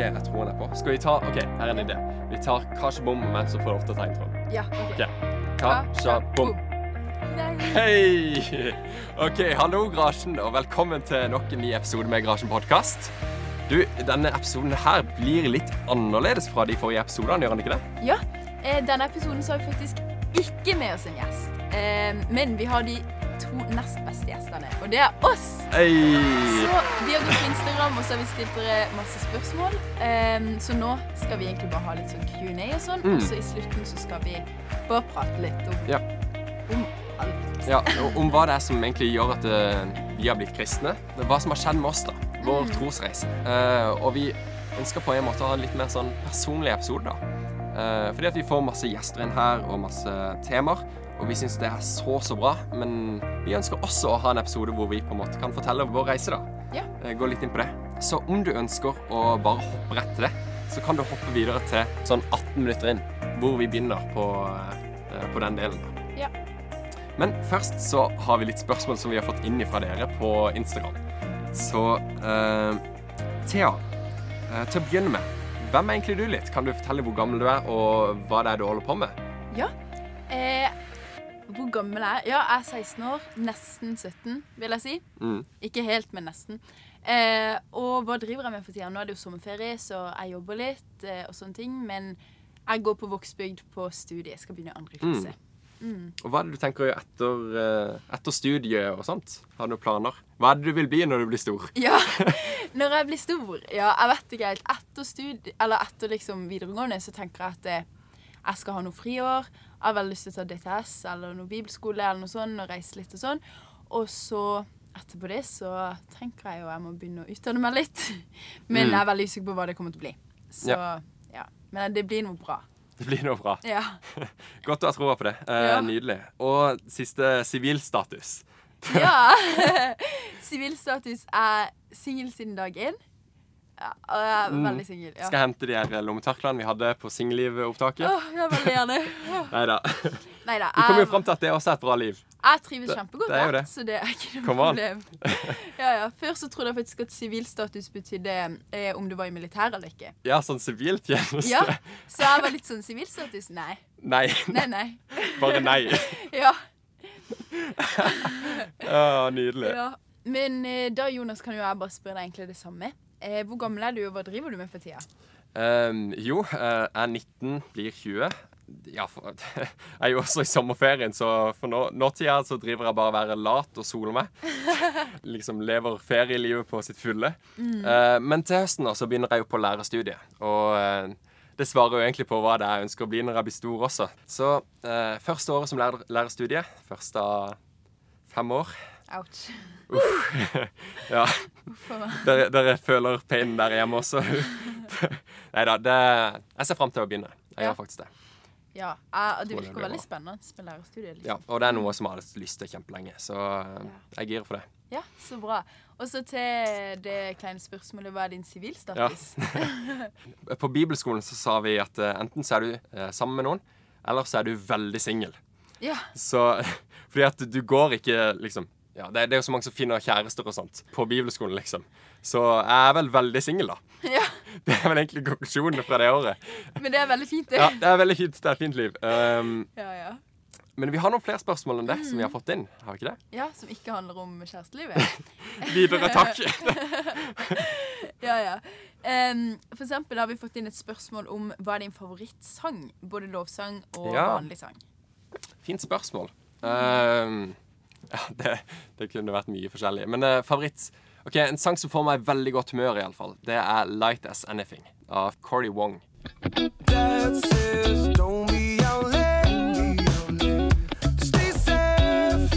jeg tror han er på. Skal vi ta OK, her er en idé. Vi tar Kasha Bom så du får du ofte å ta. Ja, ok. okay. Kasha Bom. Hei! OK, hallo, Grasjen, og velkommen til nok en ny episode med Grasjen podkast. Du, denne episoden her blir litt annerledes fra de forrige episodene, gjør den ikke det? Ja, eh, denne episoden så har vi faktisk ikke med oss en gjest. Eh, men vi har de to nest beste gjestene, og det er oss. Hei! Så vi har gått på Instagram, og så har vi stilt dere masse spørsmål. Um, så nå skal vi egentlig bare ha litt sånn Q&A og sånn, Mm. og så i slutten så skal vi bare prate litt om, Ja. om alt. Ja, og om hva det er som egentlig gjør at eh, vi har blitt kristne. Hva som har skjedd med oss, da. Vår Mm. trosreise. Uh, og vi ønsker på en måte å ha en litt mer sånn personlig episode, da. Uh, fordi at vi får masse gjester inn her, og masse temaer. Og vi syns det er så, så bra. Men vi ønsker også å ha en episode hvor vi på en måte kan fortelle om vår reise, da. Ja. Eh, gå litt inn på det. Så om du ønsker å bare hoppe rett til det, så kan du hoppe videre til sånn 18 minutter inn, hvor vi begynner på, eh, på den delen. Ja. Men først så har vi litt spørsmål som vi har fått inn fra dere på Instagram. Så uh, Thea, uh, til å begynne med, hvem er egentlig du litt? Kan du fortelle hvor gammel du er, og hva det er du holder på med? Ja. Eh, hvor gammel er jeg? Ja, jeg er 16 år. Nesten 17, vil jeg si. Mm. Ikke helt, men nesten. Eh, og hva driver jeg med for tida? Nå er det jo sommerferie, så jeg jobber litt eh, og sånne ting. Men jeg går på Vågsbygd på studiet. Jeg skal begynne i andre klasse. Mm. Og hva er det du tenker å gjøre etter, eh, etter studiet og sånt? Har du noen planer? Hva er det du vil bli når du blir stor? Ja, når jeg blir stor Ja, jeg vet ikke helt. Etter studie, eller etter liksom videregående så tenker jeg at eh, jeg skal ha noe friår. Jeg har veldig lyst til å ta DTS eller noe bibelskole eller noe sånt og reise litt og sånn. Og så etterpå det så tenker jeg jo jeg må begynne å utdanne meg litt. Men Mm. jeg er veldig usikker på hva det kommer til å bli. Så ja. Men det blir noe bra. Det blir noe bra. Ja. Godt å ha troa på det. Eh, Ja. Nydelig. Og siste sivilstatus. ja. Sivilstatus er singel siden dag én. Ja, og jeg er Mm. veldig singel. Ja. Skal jeg hente de her lommetørklærne vi hadde på singellivopptaket? Åh, ja, veldig gjerne. Nei da. Vi kommer jo fram til at det også er et bra liv. Jeg trives kjempegodt, det er det. så det er ikke noe problem. Ja, ja. Før så trodde jeg faktisk at sivilstatus betydde eh, om du var i militæret eller ikke. Ja, sånn siviltjeneste. Ja, Så jeg var litt sånn sivilstatus. Nei. Nei. Nei, nei. Bare nei. Ja. ah, nydelig. ja. Men eh, da, Jonas, kan jo jeg bare spørre deg egentlig det samme. Eh, hvor gammel er du, og hva driver du med for tida? Ehm, jo, eh, jeg er 19, blir 20. Ja, for, jeg er jo også i sommerferien, så for nå, nåtida så driver jeg bare å være lat og sole meg. Liksom lever ferielivet på sitt fulle. Eh, men til høsten da, så begynner jeg jo på lærerstudiet. Og uh, det svarer jo egentlig på hva det er jeg ønsker å bli når jeg blir stor også. Så uh, første året som lærer, lærerstudie, første av fem år Ouch. Ja. Uff ja. Der, dere føler painen der hjemme også? Nei da. Jeg ser fram til å begynne. Jeg Ja. gjør faktisk det. Ja, jeg, det virker veldig spennende med lærerstudiet. Liksom. Ja, og det er noe som jeg har hatt lyst til kjempelenge, så eh, jeg girer for det. Ja, så bra. Og så til det kleine spørsmålet, hva er din sivilstatus? På bibelskolen så sa vi at eh, enten så er du eh, sammen med noen, eller så er du veldig singel. Ja. Så Fordi at du går ikke liksom ja, det, det er jo så mange som finner kjærester og sånt på bibelskolen, liksom. Så jeg er vel veldig singel, da. ja. Det er vel egentlig konklusjonen fra det året. Men det er veldig fint, det. Ja, det er veldig fint. Det er et fint liv. Um, Ja, ja. men vi har noen flere spørsmål enn det som vi har fått inn. Har vi ikke det? Ja, Som ikke handler om kjærestelivet. Videre, takk. ja, ja. Um, for eksempel har vi fått inn et spørsmål om hva er din favorittsang? Både lovsang og Ja. vanlig sang. Fint spørsmål. Um, ja, det, det kunne vært mye forskjellig. Men eh, favoritt Ok, En sang som får meg i veldig godt humør, i alle fall, det er 'Light As Anything' av Cory Wong. Dad says don't be out late. Stay safe.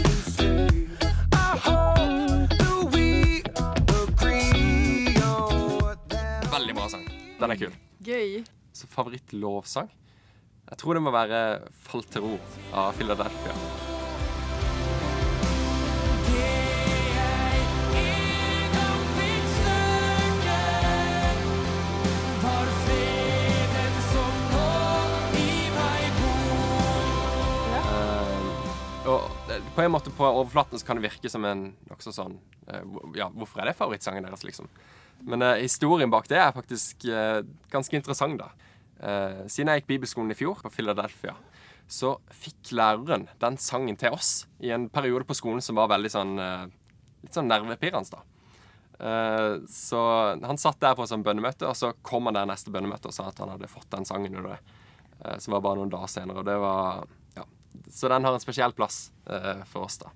I hope that we agree on what that Veldig bra sang. Den er kul. Gøy. Så favorittlovsang? Jeg tror det må være 'Fall til ro' av Philadelphia. Og på en måte på overflaten så kan det virke som en nokså sånn eh, Ja, hvorfor er det favorittsangen deres, liksom? Men eh, historien bak det er faktisk eh, ganske interessant, da. Eh, siden jeg gikk bibelskolen i fjor, på Philadelphia, så fikk læreren den sangen til oss i en periode på skolen som var veldig sånn eh, Litt sånn nervepirrende, da. Eh, så han satt der på et sånt bønnemøte, og så kom han der neste bønnemøte og sa at han hadde fått den sangen under det. Eh, som var bare noen dager senere. Og det var. Så den har en spesiell plass eh, for oss, da.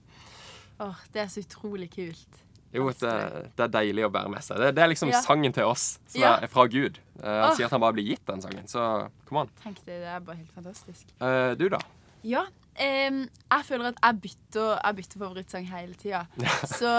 Åh, det er så utrolig kult. Jo, det, det er deilig å bære med seg. Det, det er liksom Ja. sangen til oss, som Ja. er fra Gud. Uh, han Åh. sier at han bare blir gitt den sangen, så kom an. Tenk det, det er bare helt fantastisk. Uh, du, da? Ja, Um, jeg føler at jeg bytter, jeg bytter favorittsang hele tida. Så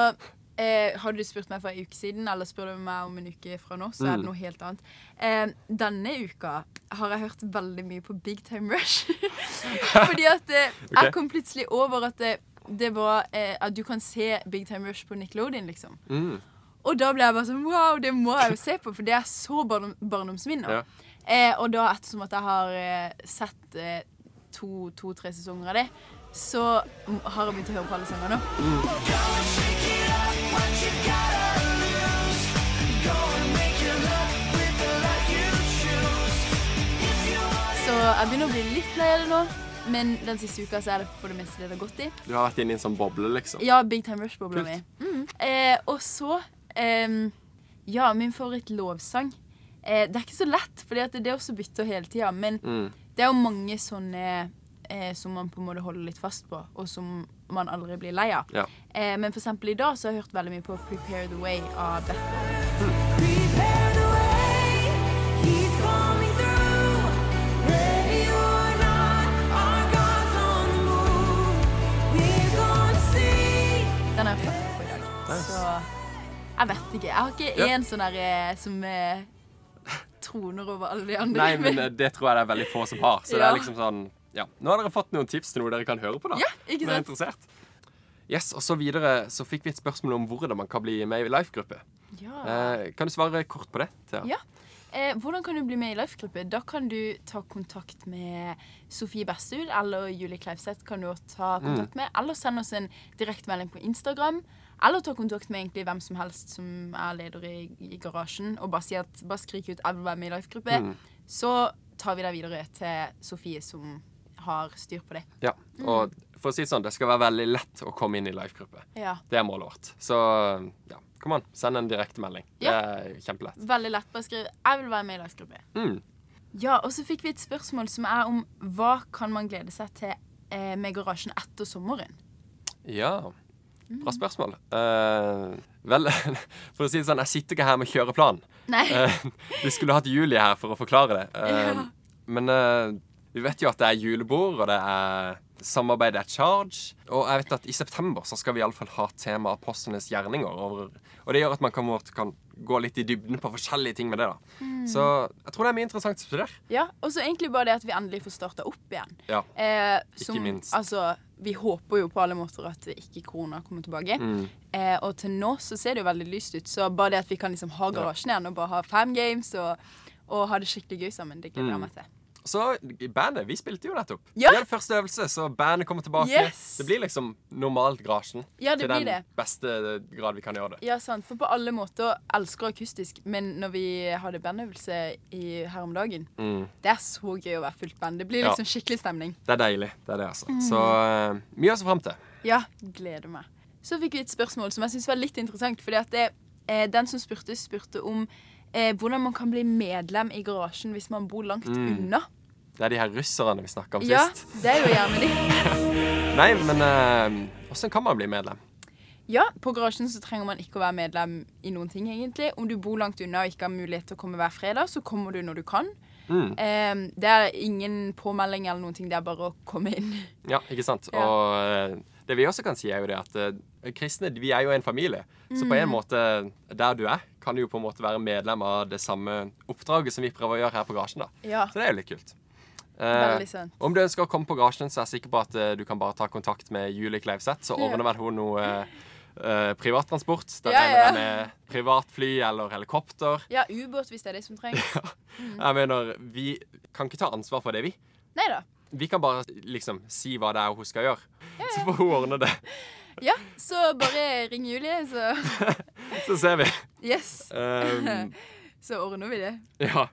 eh, hadde du spurt meg for en uke siden, eller spør du meg om en uke fra nå, så er det Mm. noe helt annet. Eh, denne uka har jeg hørt veldig mye på Big Time Rush. Fordi at eh, okay. jeg kom plutselig over at det, det var eh, At du kan se Big Time Rush på Nickelodeon, liksom. Mm. Og da ble jeg bare sånn Wow, det må jeg jo se på, for det er så barndom, barndomsminner. Ja. Eh, og da, ettersom at jeg har eh, sett eh, to-tre sesonger av det, så har jeg begynt å høre på alle sangene nå. Så jeg begynner å bli litt lei av det nå, men den siste uka så er det for det meste det det har gått i. Du har vært inne i en sånn boble, liksom? Ja, Big Time Rush-bobla mi. Mm. Eh, og så eh, Ja, min favorittlovsang. Eh, det er ikke så lett, for det er også bytter hele tida. Men Mm. det er jo mange sånne eh, som man på en måte holder litt fast på, og som man aldri blir lei av. Ja. Eh, men for eksempel i dag så har jeg hørt veldig mye på Prepare the Way av Bethel. Prepare the way, he's coming through. Ready or not, our God's on the move. We're gonna see. Den har jeg hørt på i dag. Nice. Så jeg vet ikke. Jeg har ikke Ja. én sånn der eh, som eh, troner over alle de andre. Nei, men det tror jeg det er veldig få som har. Så det er liksom sånn Ja. Nå har dere fått noen tips til noe dere kan høre på, da. Ja, ikke sant? er interessert. Yes, og så videre så fikk vi et spørsmål om hvordan man kan bli med i life-gruppe. Ja. Eh, kan du svare kort på det? Thea? Ja. Eh, hvordan kan du bli med i Life-gruppe? Da kan du ta kontakt med Sofie Bestul eller Julie Kleivseth. kan du ta kontakt med, Eller send oss en direktemelding på Instagram. Eller ta kontakt med egentlig hvem som helst som er leder i, i garasjen, og bare, si at, bare skrik ut 'jeg vil være med i Life-gruppe'. Mm. Så tar vi deg videre til Sofie, som har styr på det. Ja. Og for å si det sånn, det skal være veldig lett å komme inn i life-gruppe. Ja. Det er målet vårt. Så ja, kom an. Send en direktemelding. Ja. Det er kjempelett. Veldig lett. Bare skriv 'jeg vil være med i Life-gruppe'. Mm. Ja, og så fikk vi et spørsmål som er om hva kan man glede seg til eh, med garasjen etter sommeren? Ja. Mm. Bra spørsmål. Eh, vel, for å si det sånn, jeg sitter ikke her med kjøreplan. Nei. Uh, vi skulle hatt Julie her for å forklare det. Uh, Ja. Men vi vet jo at det er julebord, og det er samarbeid er charge. Og jeg vet at i september så skal vi iallfall ha tema apostlenes gjerninger. Og, og det gjør at man kan, kan gå litt i dybden på forskjellige ting med det. da. Mm. Så jeg tror det er mye interessant å studere. Ja, og så egentlig bare det at vi endelig får starta opp igjen. Ja. Eh, Ikke minst. Altså, vi håper jo på alle måter at ikke korona kommer tilbake. Mm. Eh, og til nå så ser det jo veldig lyst ut. Så bare det at vi kan liksom ha garasjen igjen og bare ha fam games og, og ha det skikkelig gøy sammen, det gleder jeg Mm. meg til. Så bandet, vi spilte jo nettopp. Ja. Vi hadde første øvelse, så bandet kommer tilbake. Yes. Det blir liksom normalt garasjen. Ja, det til den det. beste grad vi kan gjøre det. Ja, sant. For på alle måter elsker akustisk, men når vi hadde bandøvelse i, her om dagen Mm. Det er så gøy å være fullt band. Det blir Ja. liksom skikkelig stemning. Det er deilig. det er det altså. Mm. Så uh, mye å se fram til. Ja, gleder meg. Så fikk vi et spørsmål som jeg syns var litt interessant. fordi at det, eh, Den som spurte, spurte om eh, hvordan man kan bli medlem i garasjen hvis man bor langt Mm. unna. Det er de her russerne vi snakka om Ja, sist. det er jo gjerne de. Nei, men uh, åssen kan man bli medlem? Ja, på garasjen så trenger man ikke å være medlem i noen ting, egentlig. Om du bor langt unna og ikke har mulighet til å komme hver fredag, så kommer du når du kan. Mm. Eh, det er ingen påmelding eller noen ting, det er bare å komme inn. Ja, ikke sant? Ja. Og uh, det vi også kan si, er jo det at uh, kristne vi er jo en familie. Så på Mm. en måte, der du er, kan du jo på en måte være medlem av det samme oppdraget som vi prøver å gjøre her på garasjen. da. Ja, Så det er jo litt kult. Eh, om du ønsker å komme på garasjen, så er jeg sikker på at eh, du kan bare ta kontakt med Julie Kleivseth, så ordner vel hun noe eh, privattransport. Der Ja, regner jeg med privatfly eller helikopter. Ja, ubåt hvis det er det som trengs. Jeg mener, vi kan ikke ta ansvar for det, vi. Neida. Vi kan bare liksom si hva det er hun skal gjøre. Så får hun ordne det. Ja, så bare ring Julie, så Så ser vi. Yes. Um, Så ordner vi det. ja.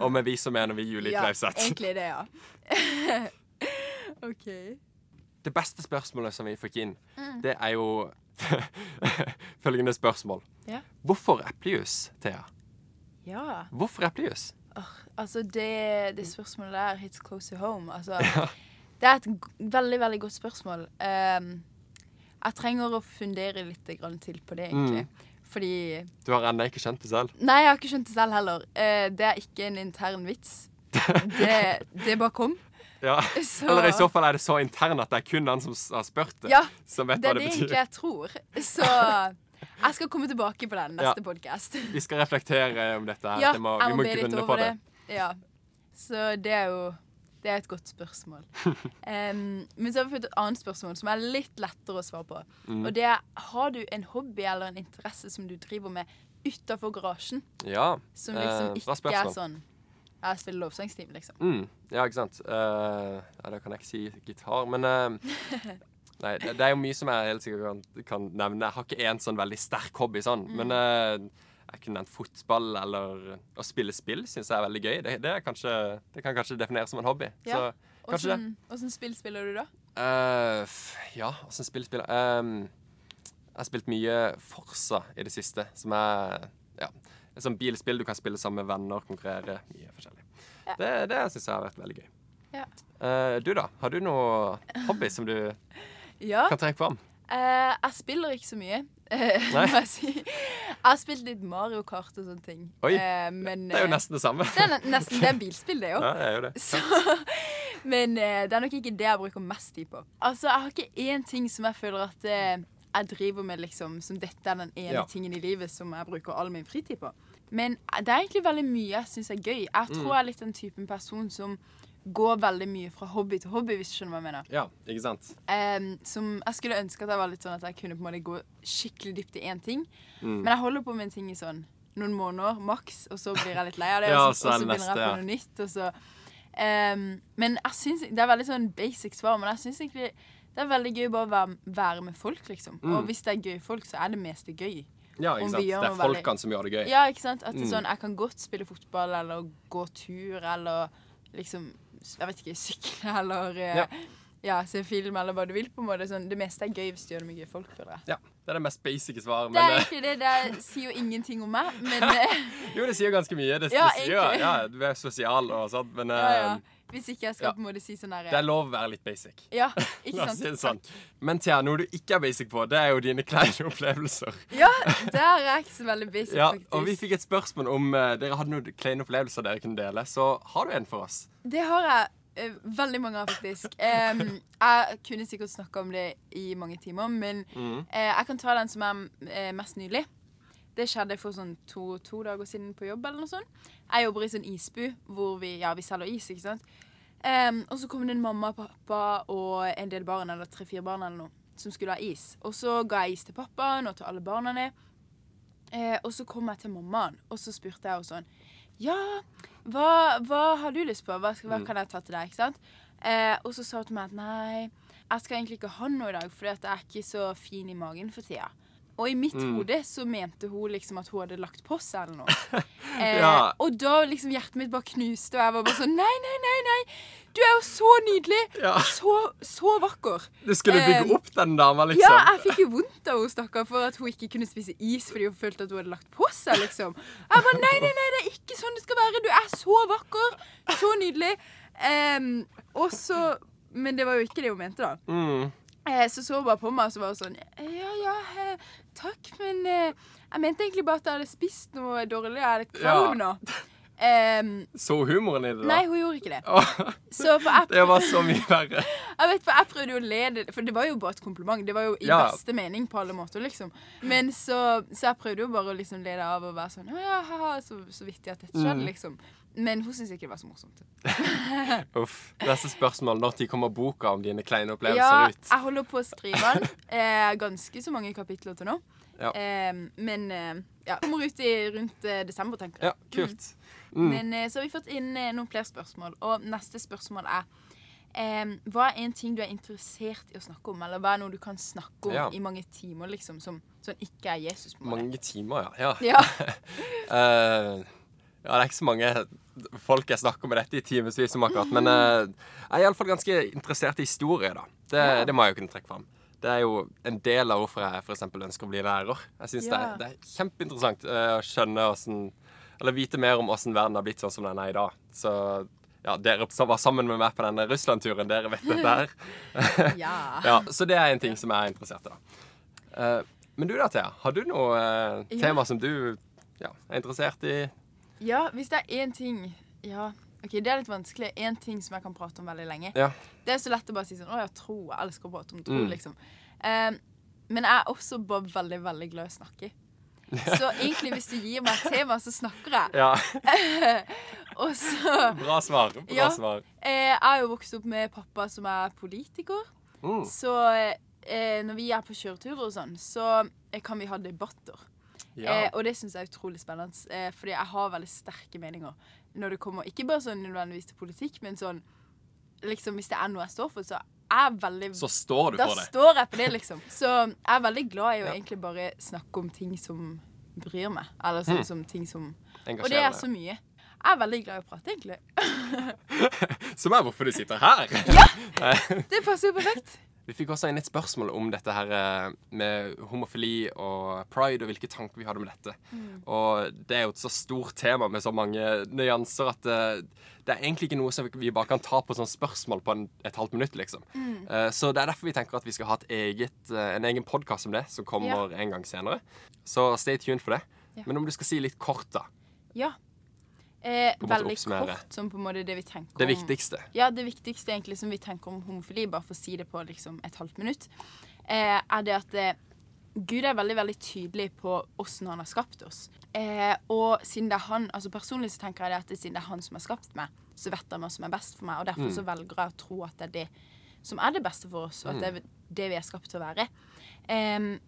Og med vi så mener vi Julie Ja, egentlig det, ja. OK. Det beste spørsmålet som vi fikk inn, Mm. det er jo følgende spørsmål. Ja. Hvorfor eplejus, Thea? Ja. Hvorfor eplejus? Altså, det, det spørsmålet der hits close to home. Altså, ja. det er et veldig, veldig godt spørsmål. Um, jeg trenger å fundere litt grann til på det, egentlig. Fordi Du har ennå ikke skjønt det selv? Nei, jeg har ikke skjønt det selv heller. Eh, det er ikke en intern vits. Det, det bare kom. Ja. Så Eller i så fall er det så intern at det er kun han som har spurt det, Ja, som vet det hva er det det betyr. egentlig jeg tror. Så jeg skal komme tilbake på den neste Ja. podcast. Vi skal reflektere om dette. her. Ja, det må, vi må grunne på det. det. Ja. Så det er jo det er et godt spørsmål. Um, men så har vi fått et annet spørsmål som er litt lettere å svare på. Mm. Og det er har du en hobby eller en interesse som du driver med utafor garasjen? Ja, Som liksom eh, ikke er sånn Jeg spiller lovsangsteam, liksom. Mm, ja, ikke sant. Uh, ja, da kan jeg ikke si gitar, men uh, Nei, det, det er jo mye som jeg helt sikkert kan, kan nevne. Jeg har ikke én sånn veldig sterk hobby, sånn. Mm. Men eh, jeg kunne nevnt fotball eller å spille spill syns jeg er veldig gøy. Det, det, kanskje, det kan kanskje defineres som en hobby. Ja. Så kanskje det. Åssen spill spiller du, da? Uh, ja, åssen spill spiller um, Jeg har spilt mye Forsa i det siste, som er ja, et sånt bilspill du kan spille sammen med venner, konkurrere. Mye forskjellig. Ja. Det, det syns jeg har vært veldig gøy. Ja. Uh, du, da? Har du noe hobby som du Ja. kan trekke fram? Uh, jeg spiller ikke så mye, eh, må jeg si. Jeg har spilt litt Mario Kart og sånne ting. Oi, Eh, men, Det er jo eh, nesten det samme. det er ne- nesten det er bilspill, det òg. Ja, det er jo det. Så, men eh, det er nok ikke det jeg bruker mest tid på. Altså, Jeg har ikke én ting som jeg føler at jeg driver med, liksom, som dette er den ene Ja. tingen i livet som jeg bruker all min fritid på. Men det er egentlig veldig mye jeg syns er gøy. Jeg Mm. tror jeg er litt den typen person som går veldig mye fra hobby til hobby, hvis du skjønner hva jeg mener. Ja, ikke sant? Um, som Jeg skulle ønske at jeg var litt sånn at jeg kunne på en måte gå skikkelig dypt i én ting. Mm. Men jeg holder på med en ting i sånn noen måneder maks, og så blir jeg litt lei av det. Ja, og så, og så begynner jeg på noe nytt. Og så, um, men jeg synes, Det er veldig sånn basic svar, men jeg syns egentlig det er veldig gøy bare å være, være med folk, liksom. Mm. Og hvis det er gøy folk, så er det meste gøy. Ja, ikke sant? Det er folkene veldig- som gjør det gøy. Ja, ikke sant? At det er Mm. sånn, Jeg kan godt spille fotball eller gå tur eller liksom Jeg vet ikke, sykle eller eh, Ja. ja, se film eller hva du vil. på en måte sånn, Det meste er gøy hvis du gjør det med gøy folk. føler jeg. Ja, Det er det mest basic svaret. Det er ikke egentlig det. Det sier jo ingenting om meg, men eh, jo, det sier ganske mye. Det, Ja, det sier, ja, du er sosial og sånn, men ja, ja. Eh, Hvis ikke jeg skal ja. på en måte si sånn det er lov å være litt basic. Ja, ikke La sant? si det sånn. Men Thea, noe du ikke er basic på, det er jo dine kleine opplevelser. Ja, der er jeg ikke så veldig basic, Ja, faktisk. og vi fikk et spørsmål om uh, dere hadde noen kleine opplevelser dere kunne dele. Så har du en for oss? Det har jeg Uh, veldig mange av, faktisk. Um, jeg kunne sikkert snakka om det i mange timer, men Mm. uh, jeg kan ta den som er eh, mest nylig. Det skjedde for sånn to, to dager siden på jobb. eller noe sånt. Jeg jobber i sånn isbu hvor vi, ja, vi selger is. ikke sant? Um, og så kom det en mamma, pappa og en del barn, eller tre-fire barn eller noe, som skulle ha is. Og så ga jeg is til pappaen og til alle barna. Uh, og så kom jeg til mammaen, og så spurte jeg henne sånn Ja, hva, hva har du lyst på? Hva, Mm. hva kan jeg ta til deg? ikke sant? Uh, og så sa hun til meg at nei, jeg skal egentlig ikke ha noe i dag, fordi at jeg er ikke så fin i magen for tida. Og i mitt Mm. hode så mente hun liksom at hun hadde lagt på seg eller noe. Eh, Ja. Og da liksom hjertet mitt bare knuste, og jeg var bare sånn Nei, nei, nei, nei! Du er jo så nydelig! Ja. Så, så vakker! Du skulle bygge Eh, opp den dama, liksom? Ja, jeg fikk jo vondt av henne, stakkar, for at hun ikke kunne spise is fordi hun følte at hun hadde lagt på seg, liksom. Jeg bare nei, nei, nei, det er ikke sånn det skal være. Du er så vakker. Så nydelig. Eh, og så Men det var jo ikke det hun mente, da. Mm. Eh, så så hun bare på meg og så var hun sånn Ja, ja, takk, men eh, jeg mente egentlig bare at jeg hadde spist noe dårlig. Jeg er litt kvalm nå. Em, Så humoren i det, da? nei, hun gjorde ikke det. For jeg det var så mye verre. Jeg vet, for jeg prøvde jo å le det, for det var jo bare et kompliment. Det var jo i Ja. beste mening på alle måter, liksom. Men så, så jeg prøvde jo bare å liksom le det av og være sånn Å ja, ha, så, så vittig at dette skjedde, Mm. liksom. Men hun syntes ikke det var så morsomt. Uff. Neste spørsmål. Når de kommer boka om dine kleine opplevelser Ja, ut? jeg holder på å skrive den. Eh, ganske så mange kapitler til nå. Ja. Eh, men eh, ja, kommer ut i rundt eh, desember, tenker jeg. Ja, kult. Mm. Men eh, så har vi fått inn eh, noen flere spørsmål, og neste spørsmål er Em, hva er en ting du er interessert i å snakke om, eller hva er noe du kan snakke om Ja. i mange timer, liksom, som, som ikke er Jesus? på? Mange timer, ja. ja. Ja. Ja, det er ikke så mange folk jeg snakker med dette i timevis om akkurat. Men eh, jeg er iallfall ganske interessert i historie, da. Det, Ja. det må jeg jo kunne trekke fram. Det er jo en del av hvorfor jeg eksempel ønsker å bli lærer. Jeg syns det, Ja. er- det er kjempeinteressant eh, å skjønne åssen Eller vite mer om åssen verden har blitt sånn som den er i dag. Så ja, dere som var sammen med meg på denne Russland-turen, dere vet dette her. ja. Ja, så det er en ting som jeg er interessert i. da. Eh, men du da, Thea. Har du noe tema som du ja, er interessert i? Ja, hvis det er én ting Ja, OK, det er litt vanskelig. Én ting som jeg kan prate om veldig lenge. Ja. Det er så lett å bare si sånn Å, jeg tror jeg elsker å prate om tro, Mm. liksom. Um, men jeg er også bare veldig, veldig glad i å snakke. Så egentlig, hvis du gir meg et tema, så snakker jeg. Ja, Og så Bra svar. Bra Ja. svar. eh, Jeg har jo vokst opp med pappa som er politiker. Mm. Så eh, når vi er på kjøreturer og sånn, så eh, kan vi ha debatter. Ja. Eh, og det syns jeg er utrolig spennende, eh, fordi jeg har veldig sterke meninger når det kommer Ikke bare sånn nødvendigvis til politikk, men sånn liksom Hvis det er noe jeg står for, så er jeg veldig Så står du for det. Da står jeg på det, liksom. Så jeg er veldig glad i å Ja. egentlig bare snakke om ting som bryr meg. Eller sånn Mm. som ting som Og det er så mye. Jeg er veldig glad i å prate, egentlig. Som er hvorfor du sitter her. ja! Det passer jo perfekt. Vi fikk også inn et spørsmål om dette her eh, med homofili og pride, og hvilke tanker vi hadde med dette. Mm. Og det er jo et så stort tema med så mange nyanser at eh, det er egentlig ikke noe som vi bare kan ta på sånn spørsmål på en, et halvt minutt, liksom. Mm. Eh, så det er derfor vi tenker at vi skal ha et eget, en egen podkast om det, som kommer en gang senere. Så stay tuned for det. Ja. Men om du skal si litt kort, da. Ja. Eh, veldig oppsummere. kort som på en måte det vi tenker om Det viktigste. Ja, det viktigste egentlig som vi tenker om homofili, bare for å si det på liksom et halvt minutt, eh, er det at eh, Gud er veldig veldig tydelig på åssen han har skapt oss. Eh, og siden det er han, altså personlig så tenker jeg det at det, siden det er han som har skapt meg, så vet han hva som er best for meg. Og derfor Mm. så velger jeg å tro at det er det som er det beste for oss, og at det er det vi er skapt til å være.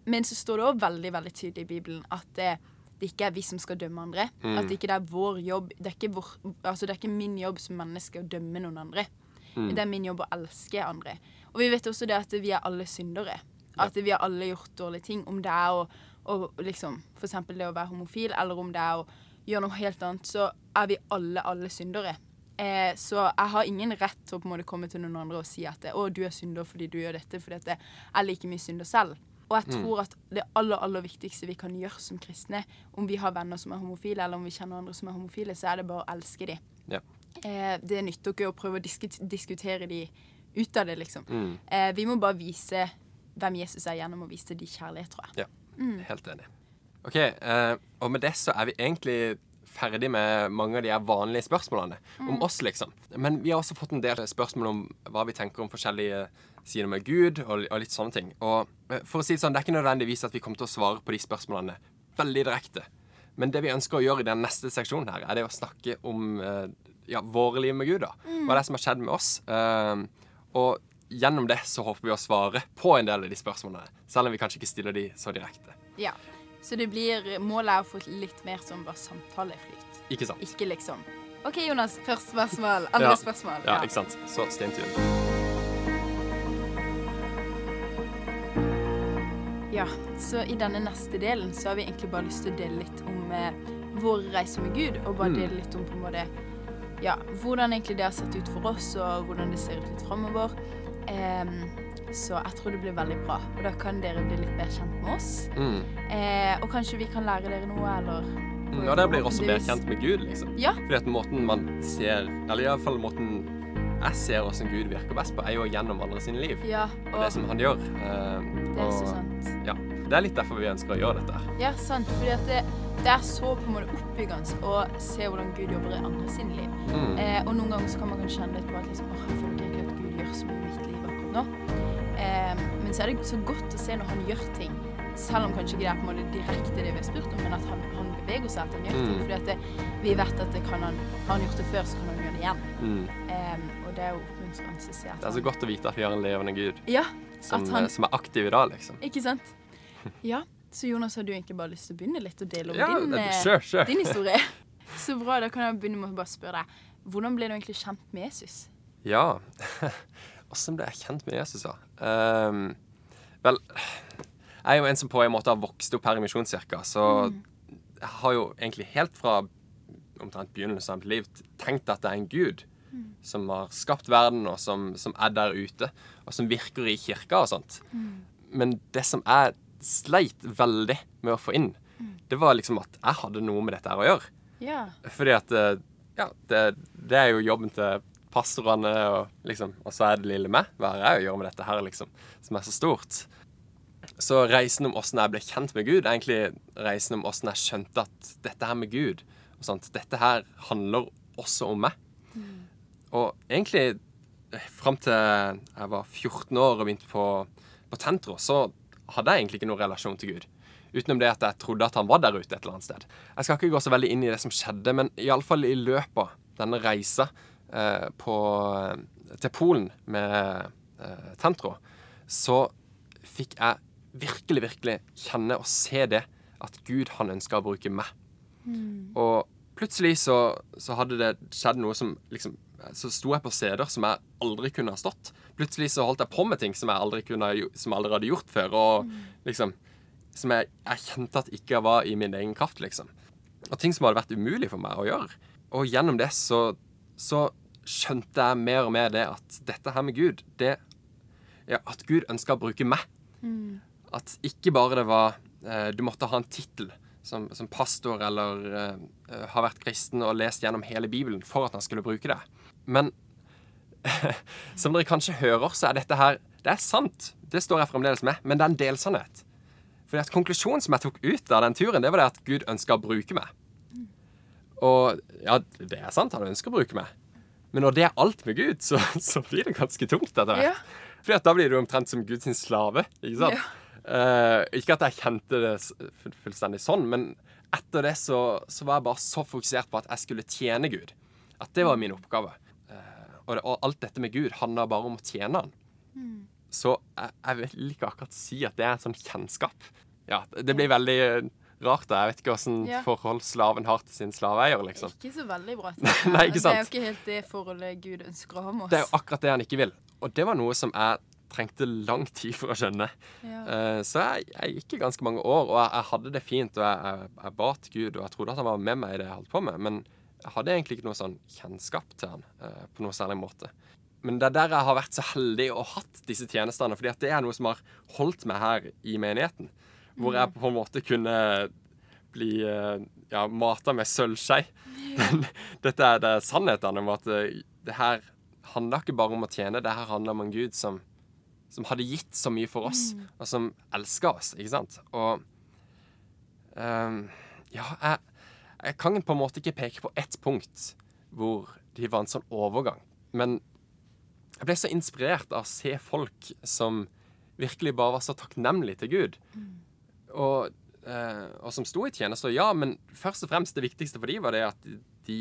Men så står det òg veldig veldig tydelig i Bibelen at det, det ikke er vi som skal dømme andre. Mm. At det ikke er vår jobb det er vår, altså det er ikke min jobb som menneske å dømme noen andre. Mm. Det er min jobb å elske andre. Og vi vet også det at vi er alle syndere. At vi har alle gjort dårlige ting. Om det er å, å liksom, eksempel det å være homofil, eller om det er å gjøre noe helt annet, så er vi alle, alle syndere. Eh, så jeg har ingen rett til å på en måte komme til noen andre og si at å, du er synder fordi du gjør dette, fordi at jeg er like mye synder selv. Og jeg tror at det aller, aller viktigste vi kan gjøre som kristne, om vi har venner som er homofile, eller om vi kjenner andre som er homofile, så er det bare å elske dem. Ja. Eh, det nytter ikke å prøve å disk diskutere de ut av det, liksom. Mm. Eh, vi må bare vise hvem Jesus er gjennom å vise de kjærlighet, tror jeg. Ja, helt enig. Ok, eh, og med det så er vi egentlig ferdig med mange av de vanlige spørsmålene om oss, liksom. Men vi har også fått en del spørsmål om hva vi tenker om forskjellige sider med Gud og, og litt sånne ting. Og eh, for å si det sånn, det er ikke nødvendigvis at vi kommer til å svare på de spørsmålene veldig direkte. Men det vi ønsker å gjøre i den neste seksjonen her, er det å snakke om eh, ja, våre liv med Gud. da. Hva er det som har skjedd med oss. Eh, og gjennom det så håper vi å svare på en del av de spørsmålene. Selv om vi kanskje ikke stiller de så direkte. Ja. Så det blir, målet er å få litt mer som bare samtaleflyt. Ikke sant? Ikke liksom OK, Jonas. Første spørsmål. Andre Ja. spørsmål. Ja, ikke sant? Så stay Ja, så i denne neste delen så har vi egentlig bare lyst til å dele litt om eh, vår reise med Gud, og bare Mm. dele litt om på en måte ja, hvordan egentlig det har sett ut for oss, og hvordan det ser ut litt framover. Em, så jeg tror det blir veldig bra, og da kan dere bli litt bedre kjent med oss. Mm. Eh, og kanskje vi kan lære dere noe, eller Mm, og det blir også bedre kjent med Gud, liksom. Ja. Fordi at måten man ser Eller iallfall måten jeg ser hvordan Gud virker best på, er jo gjennom andre sine liv. Ja, Det og som han gjør. Eh, det er så sant. Ja. Det er litt derfor vi ønsker å gjøre dette. her. Ja, sant. Fordi at det, det er så på en måte oppbyggende å se hvordan Gud jobber i andre sine liv. Mm. Eh, og noen ganger så kan man kanskje kjenne litt på at liksom, åh, jeg føler ikke at Gud gjør så mye i mitt liv akkurat nå. Eh, men så er det så godt å se når han gjør ting, selv om kanskje ikke det er på en måte direkte det vi har spurt om, men at han, han seg, at han gjør ting. Mm. Fordi vi vet at det kan han, har han gjort det før, så kan han gjøre det igjen. Mm. Um, og det er jo oppmuntrende å se at Det er så godt å vite at vi har en levende Gud Ja, som, han- eh, som er aktiv i dag, liksom. ikke sant? Ja, så Jonas, har du egentlig bare lyst til å begynne litt og dele om Ja, din, det- sure, kjør, kjør. din historie? Så bra, da kan jeg begynne med å bare spørre deg, hvordan ble du egentlig kjent med Jesus? Ja. Åssen ble jeg kjent med Jesus, da? Um, vel, jeg er jo en som på en måte har vokst opp her i Misjonskirka, så jeg har jo egentlig helt fra omtrent begynnelsen av mitt liv tenkt at det er en gud som har skapt verden, og som, som er der ute, og som virker i kirka og sånt. Men det som jeg sleit veldig med å få inn, det var liksom at jeg hadde noe med dette her å gjøre. Ja. Fordi at eh, Ja, det, det er jo jobben til pastorene, og liksom Og så er det lille meg. Hva har jeg å gjøre med dette her, liksom? Som er så stort. Så reisen om åssen jeg ble kjent med Gud, er egentlig reisen om åssen jeg skjønte at dette her med Gud og sånt, Dette her handler også om meg. Og egentlig fram til jeg var 14 år og begynte på, på Tentro, så hadde jeg egentlig ikke noen relasjon til Gud. Utenom det at jeg trodde at han var der ute et eller annet sted. Jeg skal ikke gå så veldig inn i det som skjedde, men iallfall i løpet av denne reisa eh, på, til Polen med eh, Tentro, så fikk jeg virkelig, virkelig kjenne og se det at Gud, han ønsker å bruke meg. Og plutselig så, så hadde det skjedd noe som liksom Så sto jeg på steder som jeg aldri kunne ha stått. Plutselig så holdt jeg på med ting som jeg aldri, kunne, som jeg aldri hadde gjort før. Og liksom Som jeg, jeg kjente at ikke var i min egen kraft, liksom. Og ting som hadde vært umulig for meg å gjøre. Og gjennom det så, så skjønte jeg mer og mer det at dette her med Gud, det ja, At Gud ønsker å bruke meg. At ikke bare det var eh, Du måtte ha en tittel som, som pastor eller eh, har vært kristen og lest gjennom hele Bibelen for at han skulle bruke det. Men som dere kanskje hører, så er dette her Det er sant. Det står jeg fremdeles med, men det er en delsannhet. Fordi at Konklusjonen som jeg tok ut av den turen, det var det at Gud ønska å bruke meg. Og ja, det er sant, han ønsker å bruke meg. Men når det er alt med Gud, så, så blir det ganske tungt etter hvert. Ja. Fordi at da blir du omtrent som Guds slave. Ikke sant? Eh, ikke at jeg kjente det fullstendig sånn, men etter det så, så var jeg bare så fokusert på at jeg skulle tjene Gud. At det var min oppgave. Uh, og, det, og alt dette med Gud handla bare om å tjene Han. Så jeg, jeg vil ikke akkurat si at det er en sånn kjennskap. Ja, det blir veldig rart. da. Jeg vet ikke åssen Ja. forhold slaven har til sin slaveeier, liksom. Ikke så veldig bra. Nei, ikke sant? Det er jo ikke helt det forholdet Gud ønsker å ha med oss. Det er jo akkurat det han ikke vil. Og det var noe som jeg trengte lang tid for å skjønne. Ja. Eh, Så jeg, jeg gikk i ganske mange år, og jeg, jeg hadde det fint. Og jeg, jeg, jeg ba til Gud, og jeg trodde at han var med meg i det jeg holdt på med. Men jeg hadde egentlig ikke noe sånn kjennskap til han eh, på noe særlig måte. Men det er der jeg har vært så heldig og hatt disse tjenestene. fordi at det er noe som har holdt meg her i menigheten. Hvor jeg på en måte kunne bli eh, ja, mata med sølvskei. Dette er, det er sannheten om at det her handler ikke bare om å tjene, det her handler om en Gud som, som hadde gitt så mye for oss, og som elska oss, ikke sant? Og um, ja, jeg, jeg kan på en måte ikke peke på ett punkt hvor de var en sånn overgang. Men jeg ble så inspirert av å se folk som virkelig bare var så takknemlige til Gud. Og, uh, og som sto i tjeneste. Og ja, men først og fremst det viktigste for dem var det at de, de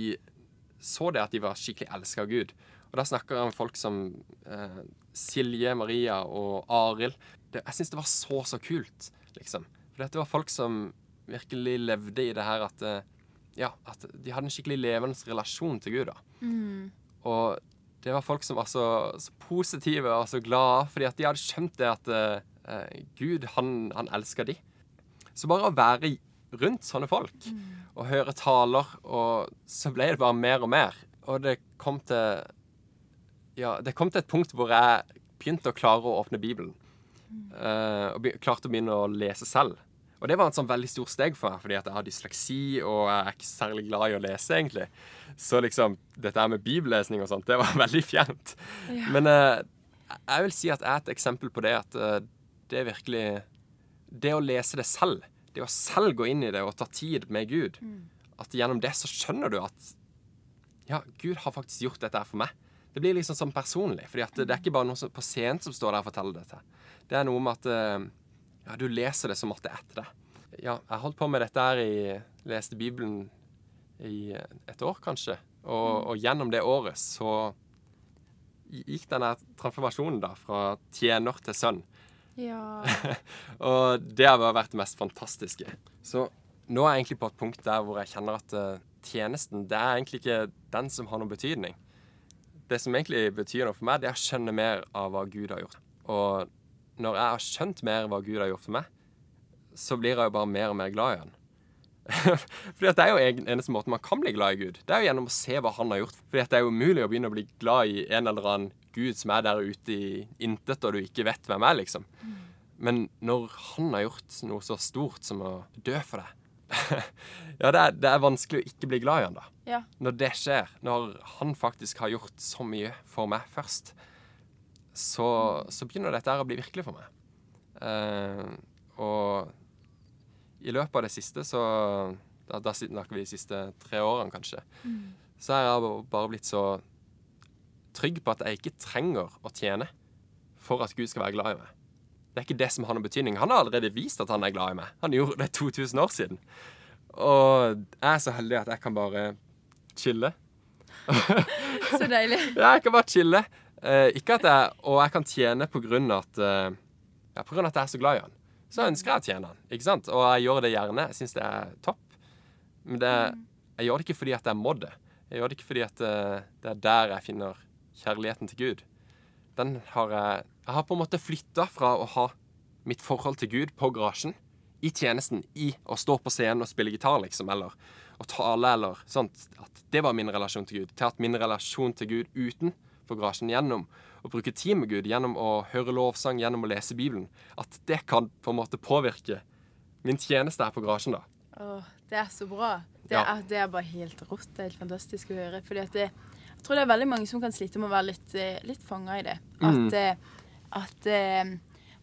så det at de var skikkelig elska av Gud. Og da snakker jeg om folk som eh, Silje, Maria og Arild. Det- Jeg syns det var så, så kult, liksom. For dette var folk som virkelig levde i det her at eh, Ja, at de hadde en skikkelig levende relasjon til Gud, da. Og det var folk som var så, så positive og så glade, fordi at de hadde skjønt det at eh, Gud, han, han elsker de. Så bare å være rundt sånne folk og høre taler, og så ble det bare mer og mer. Og det kom til Ja, det kom til et punkt hvor jeg begynte å klare å åpne Bibelen. Uh, og klarte å begynne å lese selv. Og det var et sånn veldig stort steg for meg, fordi at jeg har dysleksi, og jeg er ikke særlig glad i å lese, egentlig. Så liksom, dette her med bibellesning og sånt, det var veldig fjernt. Men uh, jeg vil si at jeg er et eksempel på det at uh, det er virkelig Det å lese det selv, det å selv gå inn i det og ta tid med Gud, at gjennom det så skjønner du at ja, Gud har faktisk gjort dette her for meg. Det blir liksom sånn personlig, fordi at det er ikke bare noe som, på scenen som står der og forteller dette. Det er noe med at eh, ja, du leser det som at det er etter deg. Ja, jeg holdt på med dette her i Leste Bibelen i et år, kanskje. Og, og gjennom det året så gikk denne transformasjonen da fra tjener til sønn. Ja. Og det har bare vært det mest fantastiske. Så nå er jeg egentlig på et punkt der hvor jeg kjenner at eh, tjenesten det er egentlig ikke den som har noen betydning. Det som egentlig betyr noe for meg, det er å skjønne mer av hva Gud har gjort. Og når jeg har skjønt mer hva Gud har gjort for meg, så blir jeg jo bare mer og mer glad i han. Fordi at det er jo eneste måten man kan bli glad i Gud. Det er jo gjennom å se hva han har gjort. Fordi at det er jo umulig å begynne å bli glad i en eller annen Gud som er der ute i intet, og du ikke vet hvem er, liksom. Men når han har gjort noe så stort som å dø for deg Ja, det er, det er vanskelig å ikke bli glad i han da. Ja. Når det skjer, når han faktisk har gjort så mye for meg først, så, så begynner dette her å bli virkelig for meg. Uh, og i løpet av det siste, så Da, da snakker vi de siste tre årene, kanskje. Så har jeg bare blitt så trygg på at jeg ikke trenger å tjene for at Gud skal være glad i meg. Det er ikke det som har noen betydning. Han har allerede vist at han er glad i meg. Han gjorde det 2000 år siden. Og jeg er så heldig at jeg kan bare chille. Så deilig. Ja, jeg kan bare chille. Eh, ikke at jeg, og jeg kan tjene på grunn av at, eh, ja, på grunn av at jeg er så glad i han. Så ønsker jeg å tjene han. ikke sant? Og jeg gjør det gjerne. Jeg syns det er topp. Men det, jeg gjør det ikke fordi at jeg må det. Jeg gjør det ikke fordi at eh, det er der jeg finner kjærligheten til Gud. Den har jeg Jeg har på en måte flytta fra å ha mitt forhold til Gud på garasjen, i tjenesten, i å stå på scenen og spille gitar, liksom, eller å tale, eller sånt. At det var min relasjon til Gud. Til at min relasjon til Gud utenfor garasjen, gjennom å bruke tid med Gud, gjennom å høre lovsang, gjennom å lese Bibelen, at det kan på en måte påvirke min tjeneste her på garasjen, da. Åh, det er så bra. Det, Ja. er, det er bare helt rått. Det er helt fantastisk å høre. Fordi at det, jeg tror det er veldig mange som kan slite med å være litt, eh, litt fanga i det. At, Mm. Eh, at eh,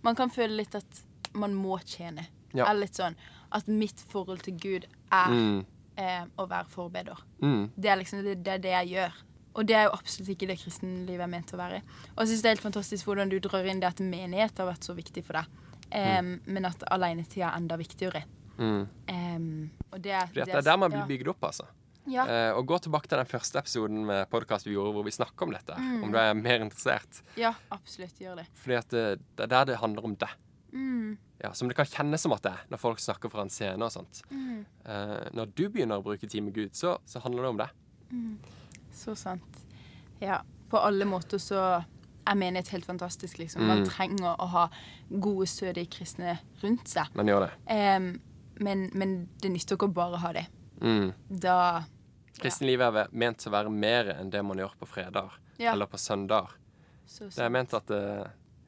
man kan føle litt at man må tjene. Ja. Eller litt sånn at mitt forhold til Gud er Mm. eh, å være forbeder. Mm. Det er liksom det, det, er det jeg gjør. Og det er jo absolutt ikke det kristenlivet er ment å være. Og jeg syns det er helt fantastisk hvordan du drar inn det at menighet har vært så viktig for deg. Em, Men at alenetida er enda viktigere. Mm. Em, og det er, det er der man blir bygd opp, altså. Ja. Eh, og gå tilbake til den første episoden med podkast vi gjorde hvor vi snakker om dette. Mm. Om du er mer interessert. ja, absolutt. Gjør det. Fordi at det, det er der det handler om deg. Mm, Ja, som det kan kjennes som at det er når folk snakker fra en scene og sånt. mm, Eh, når du begynner å bruke tid med Gud, så, så handler det om deg. så sant. Ja. På alle måter så er menighet helt fantastisk, liksom. Man Mm. trenger å ha gode, stødige kristne rundt seg. Men gjør det. Em, men, men det nytter ikke å bare ha det. Mm. Da Kristenlivet er ment til å være mer enn det man gjør på fredag Ja. eller på søndag. så, Det er ment at det,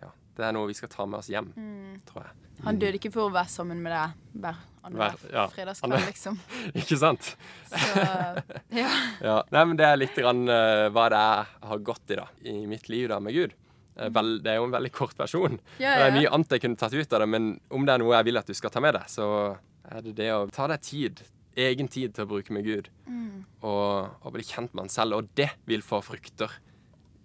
ja, det er noe vi skal ta med oss hjem, Mm. tror jeg. Han døde ikke for å være sammen med deg hver Hver- ja. fredagskveld, liksom. Ikke sant? Så ja. Ja. Nei, men det er litt grann, uh, hva det er jeg har gått i da, i mitt liv da med Gud. Eh, Vel, det er jo en veldig kort versjon. Det er mye annet jeg kunne tatt ut av det, men om det er noe jeg vil at du skal ta med deg, så er det det å ta deg tid, egen tid til å bruke med Gud, Mm. og, og bli kjent med han selv, og det vil få frukter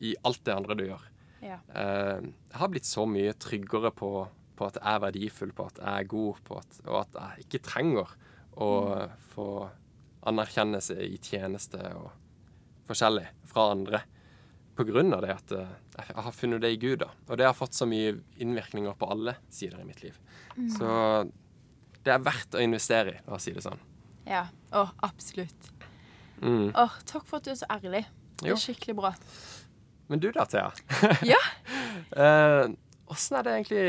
i alt det andre du gjør. ja. Eh, jeg har blitt så mye tryggere på, på at jeg er verdifull, på at jeg er god, på at, og at jeg ikke trenger å få anerkjennelse i tjeneste og forskjellig fra andre. På grunn av det at eh, jeg har funnet det i Gud, da. Og det har fått så mye innvirkninger på alle sider i mitt liv. Så det er verdt å investere i, la oss si det sånn. Ja. Å, absolutt. Mm. Åh, takk for at du er så ærlig. Det Jo. er skikkelig bra. Men du da, Thea? Ja. Åssen er det egentlig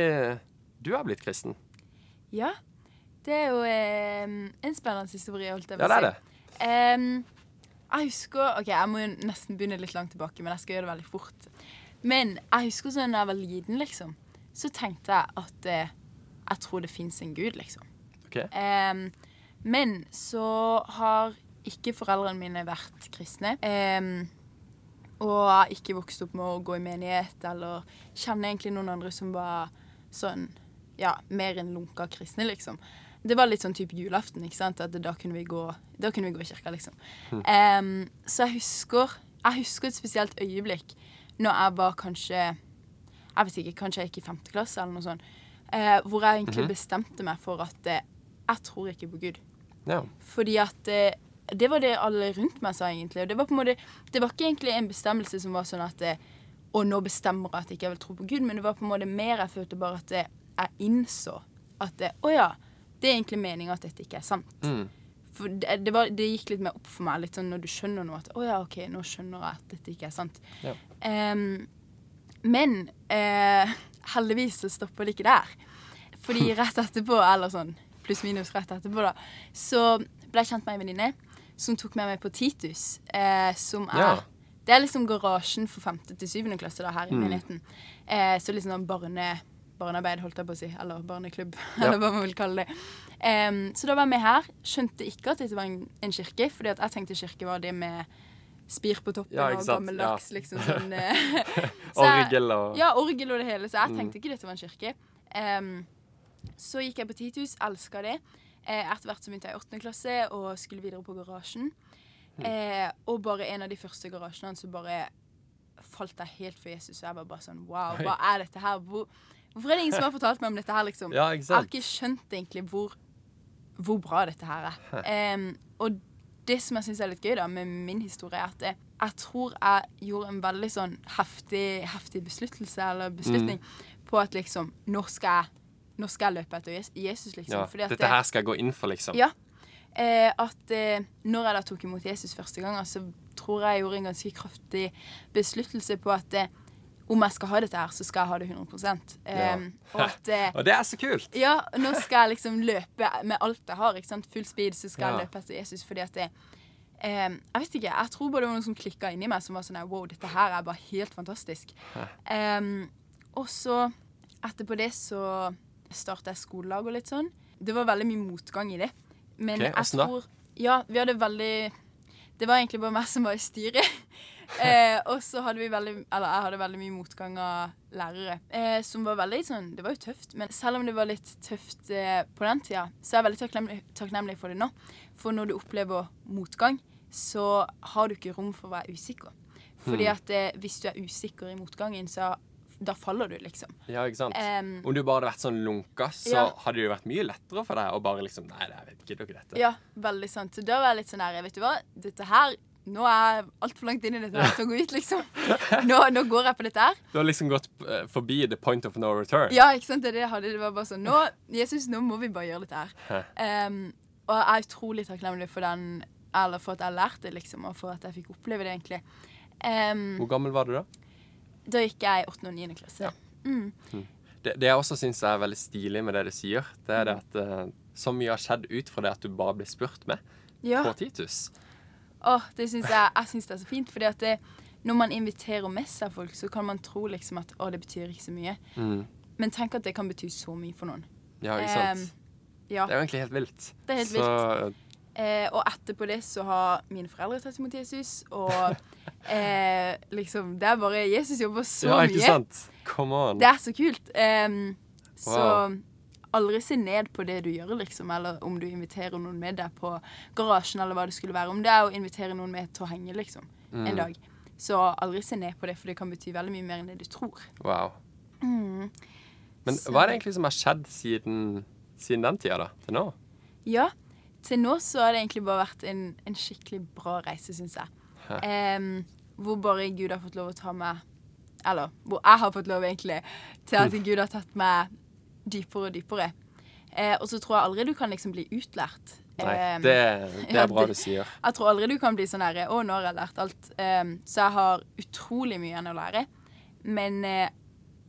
du har blitt kristen? Ja. Det er jo eh, en spennende historie, holdt jeg Ja, det er det. Em, jeg husker OK, jeg må jo nesten begynne litt langt tilbake, men jeg skal gjøre det veldig fort. Men jeg husker sånn da jeg var liten, liksom, så tenkte jeg at eh, jeg tror det fins en gud, liksom. Ok. Men så har ikke foreldrene mine vært kristne. Um, og har ikke vokst opp med å gå i menighet eller kjenne egentlig noen andre som var sånn ja, mer enn lunka kristne, liksom. Det var litt sånn type julaften, ikke sant? At da kunne vi gå, da kunne vi gå i kirka, liksom. Um, så jeg husker, jeg husker et spesielt øyeblikk når jeg var kanskje Jeg vet ikke, kanskje jeg gikk i femte klasse eller noe sånt. Uh, hvor jeg egentlig bestemte meg for at uh, jeg tror ikke på Gud. Ja. Fordi at eh, det var det alle rundt meg sa, egentlig. Og det var på en måte, det var ikke egentlig en bestemmelse som var sånn at eh, Og nå bestemmer jeg at jeg ikke vil tro på Gud, men det var på en måte mer jeg følte bare at eh, jeg innså at eh, Å ja, det er egentlig meninga at dette ikke er sant. Mm. For det, det, var, det gikk litt mer opp for meg, litt sånn når du skjønner noe at Å ja, OK, nå skjønner jeg at dette ikke er sant. Ja. Um, men eh, heldigvis så stopper det ikke der. Fordi rett etterpå, eller sånn pluss-minus rett etterpå, da, så ble jeg kjent med ei venninne som tok med meg på Titus, eh, som er Ja. Det er liksom garasjen for femte til syvende klasse da, her i Mm. menigheten. Eh, så liksom sånn barne, barnearbeid, holdt jeg på å si. Eller barneklubb, Ja. eller hva man vil kalle det. Um, så da var vi her. Skjønte ikke at dette var en, en kirke, fordi at jeg tenkte kirke var det med spir på toppen Ja, og gammeldags, Ja. liksom sånn eh, så jeg- Orgel og Ja, orgel og det hele, så jeg Mm. tenkte ikke dette var en kirke. Em, så gikk jeg på Titus, elska det. Eh, etter hvert så begynte jeg i åttende klasse og skulle videre på garasjen. Mm. Eh, og bare en av de første garasjene så bare falt jeg helt for Jesus. Og jeg var bare sånn Wow, hva er dette her? Hvor, hvorfor er det ingen som har fortalt meg om dette her, liksom? Ja, Jeg har ikke skjønt egentlig hvor, hvor bra dette her er. Eh, og det som jeg syns er litt gøy da med min historie, er at jeg, jeg tror jeg gjorde en veldig sånn heftig, heftig besluttelse, eller beslutning, Mm. på at liksom Nå skal jeg, nå skal jeg løpe etter Jesus, liksom. Ja. Dette det- her skal jeg gå inn for, liksom. ja. Eh, at eh, når jeg da tok imot Jesus første gang, så tror jeg jeg gjorde en ganske kraftig besluttelse på at eh, om jeg skal ha dette her, så skal jeg ha det 100 eh, Ja. Og at eh, Og det er så kult! ja, nå skal jeg liksom løpe med alt jeg har. ikke sant? Full speed, så skal Ja. jeg løpe etter Jesus. Fordi at det eh, Jeg vet ikke, jeg tror bare det var noen som klikka inni meg, som var sånn Wow, dette her er bare helt fantastisk. Em, og så, etterpå det, så starta jeg skolelag og litt sånn. Det var veldig mye motgang i det. Men Ok, jeg hvordan da? tror Ja, vi hadde veldig Det var egentlig bare meg som var i styret. eh, og så hadde vi veldig Eller jeg hadde veldig mye motgang av lærere. Eh, som var veldig sånn Det var jo tøft, men selv om det var litt tøft eh, på den tida, så er jeg veldig takknemlig, takknemlig for det nå. For når du opplever motgang, så har du ikke rom for å være usikker. Fordi at eh, hvis du er usikker i motgangen, så da faller du, liksom. Ja, ikke sant? Um, Om du bare hadde vært sånn lunka, så Ja. hadde det jo vært mye lettere for deg å bare liksom Nei, jeg gidder ikke dette. Ja, veldig sant. Så da var jeg litt sånn her, vet du hva, dette her Nå er jeg altfor langt inn i dette her til å gå ut, liksom. Nå, nå går jeg på dette her. Du har liksom gått eh, forbi the point of no return. Ja, ikke sant? Det det hadde. Det var bare sånn Nå, Jesus, nå må vi bare gjøre dette her. Um, og jeg er utrolig takknemlig for den Eller for at jeg lærte det, liksom, og for at jeg fikk oppleve det, egentlig. Um, Hvor gammel var du da? Da gikk jeg i 8. og 9. klasse. Ja. Det, det jeg også syns er veldig stilig med det du sier, det er det at uh, så mye har skjedd ut fra det at du bare blir spurt med Ja. på Titus. Åh, det synes jeg, jeg synes det er så fint, fordi at det, når man inviterer med seg folk, så kan man tro liksom at å, det betyr ikke så mye. Mm. Men tenk at det kan bety så mye for noen. Ja, ikke sant? Um, ja. det er jo egentlig helt vilt. Det er helt så, Eh, og etterpå det så har mine foreldre tatt imot Jesus, og eh, liksom Det er bare Jesus jobber så Ja, ikke mye. sant? Come on. Det er så kult. Em, så aldri se ned på det du gjør, liksom, eller om du inviterer noen med deg på garasjen, eller hva det skulle være. Om det er å invitere noen med til å henge, liksom, Mm. en dag. Så aldri se ned på det, for det kan bety veldig mye mer enn det du tror. Wow. Men Så- hva er det egentlig som har skjedd siden, siden den tida, da? Til nå? Ja, til nå så har det egentlig bare vært en, en skikkelig bra reise, syns jeg. Em, hvor bare Gud har fått lov å ta meg Eller hvor jeg har fått lov egentlig til at Gud har tatt meg dypere og dypere. Uh, og så tror jeg aldri du kan liksom bli utlært. Nei, det, det er bra du sier. Jeg tror aldri du kan bli sånn herre Å, nå har jeg lært alt. Um, så jeg har utrolig mye igjen å lære. Men uh,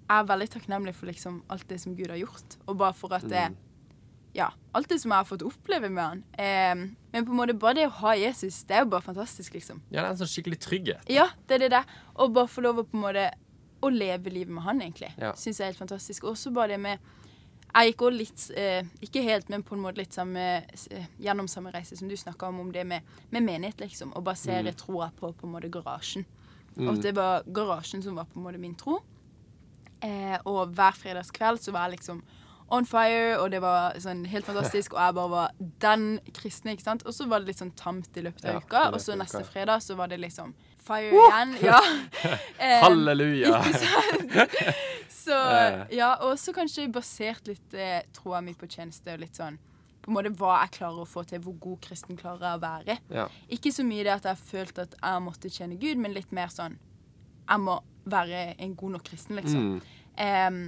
jeg er veldig takknemlig for liksom alt det som Gud har gjort. Og bare for at det, Mm. Ja, alt det som jeg har fått oppleve med han. Eh, men på en måte bare det å ha Jesus, det er jo bare fantastisk, liksom. Ja, det er en sånn skikkelig trygghet. Ja, det er det der. Og bare få lov å på en måte å leve livet med han, egentlig. Ja. Syns jeg er helt fantastisk. Også bare det med Jeg gikk også litt eh, Ikke helt, men på en måte litt samme eh, gjennom samme reise som du snakka om, om det med, med menighet, liksom. Og basere Mm. troa på på en måte garasjen. Og at det var garasjen som var på en måte min tro. Eh, og hver fredagskveld så var jeg liksom on fire, og det var sånn helt fantastisk. Og jeg bare var den kristne, ikke sant. Og så var det litt sånn tamt i løpet av Ja, uka. Og så neste fredag så var det liksom fire igjen. Ja. Eh, Halleluja! ikke sant? Så Eh. ja, og så kanskje basert litt eh, troa mi på tjeneste og litt sånn på en måte hva jeg klarer å få til, hvor god kristen klarer jeg å være. Ja. Ikke så mye det at jeg følte at jeg måtte tjene Gud, men litt mer sånn Jeg må være en god nok kristen, liksom. Mm. Um,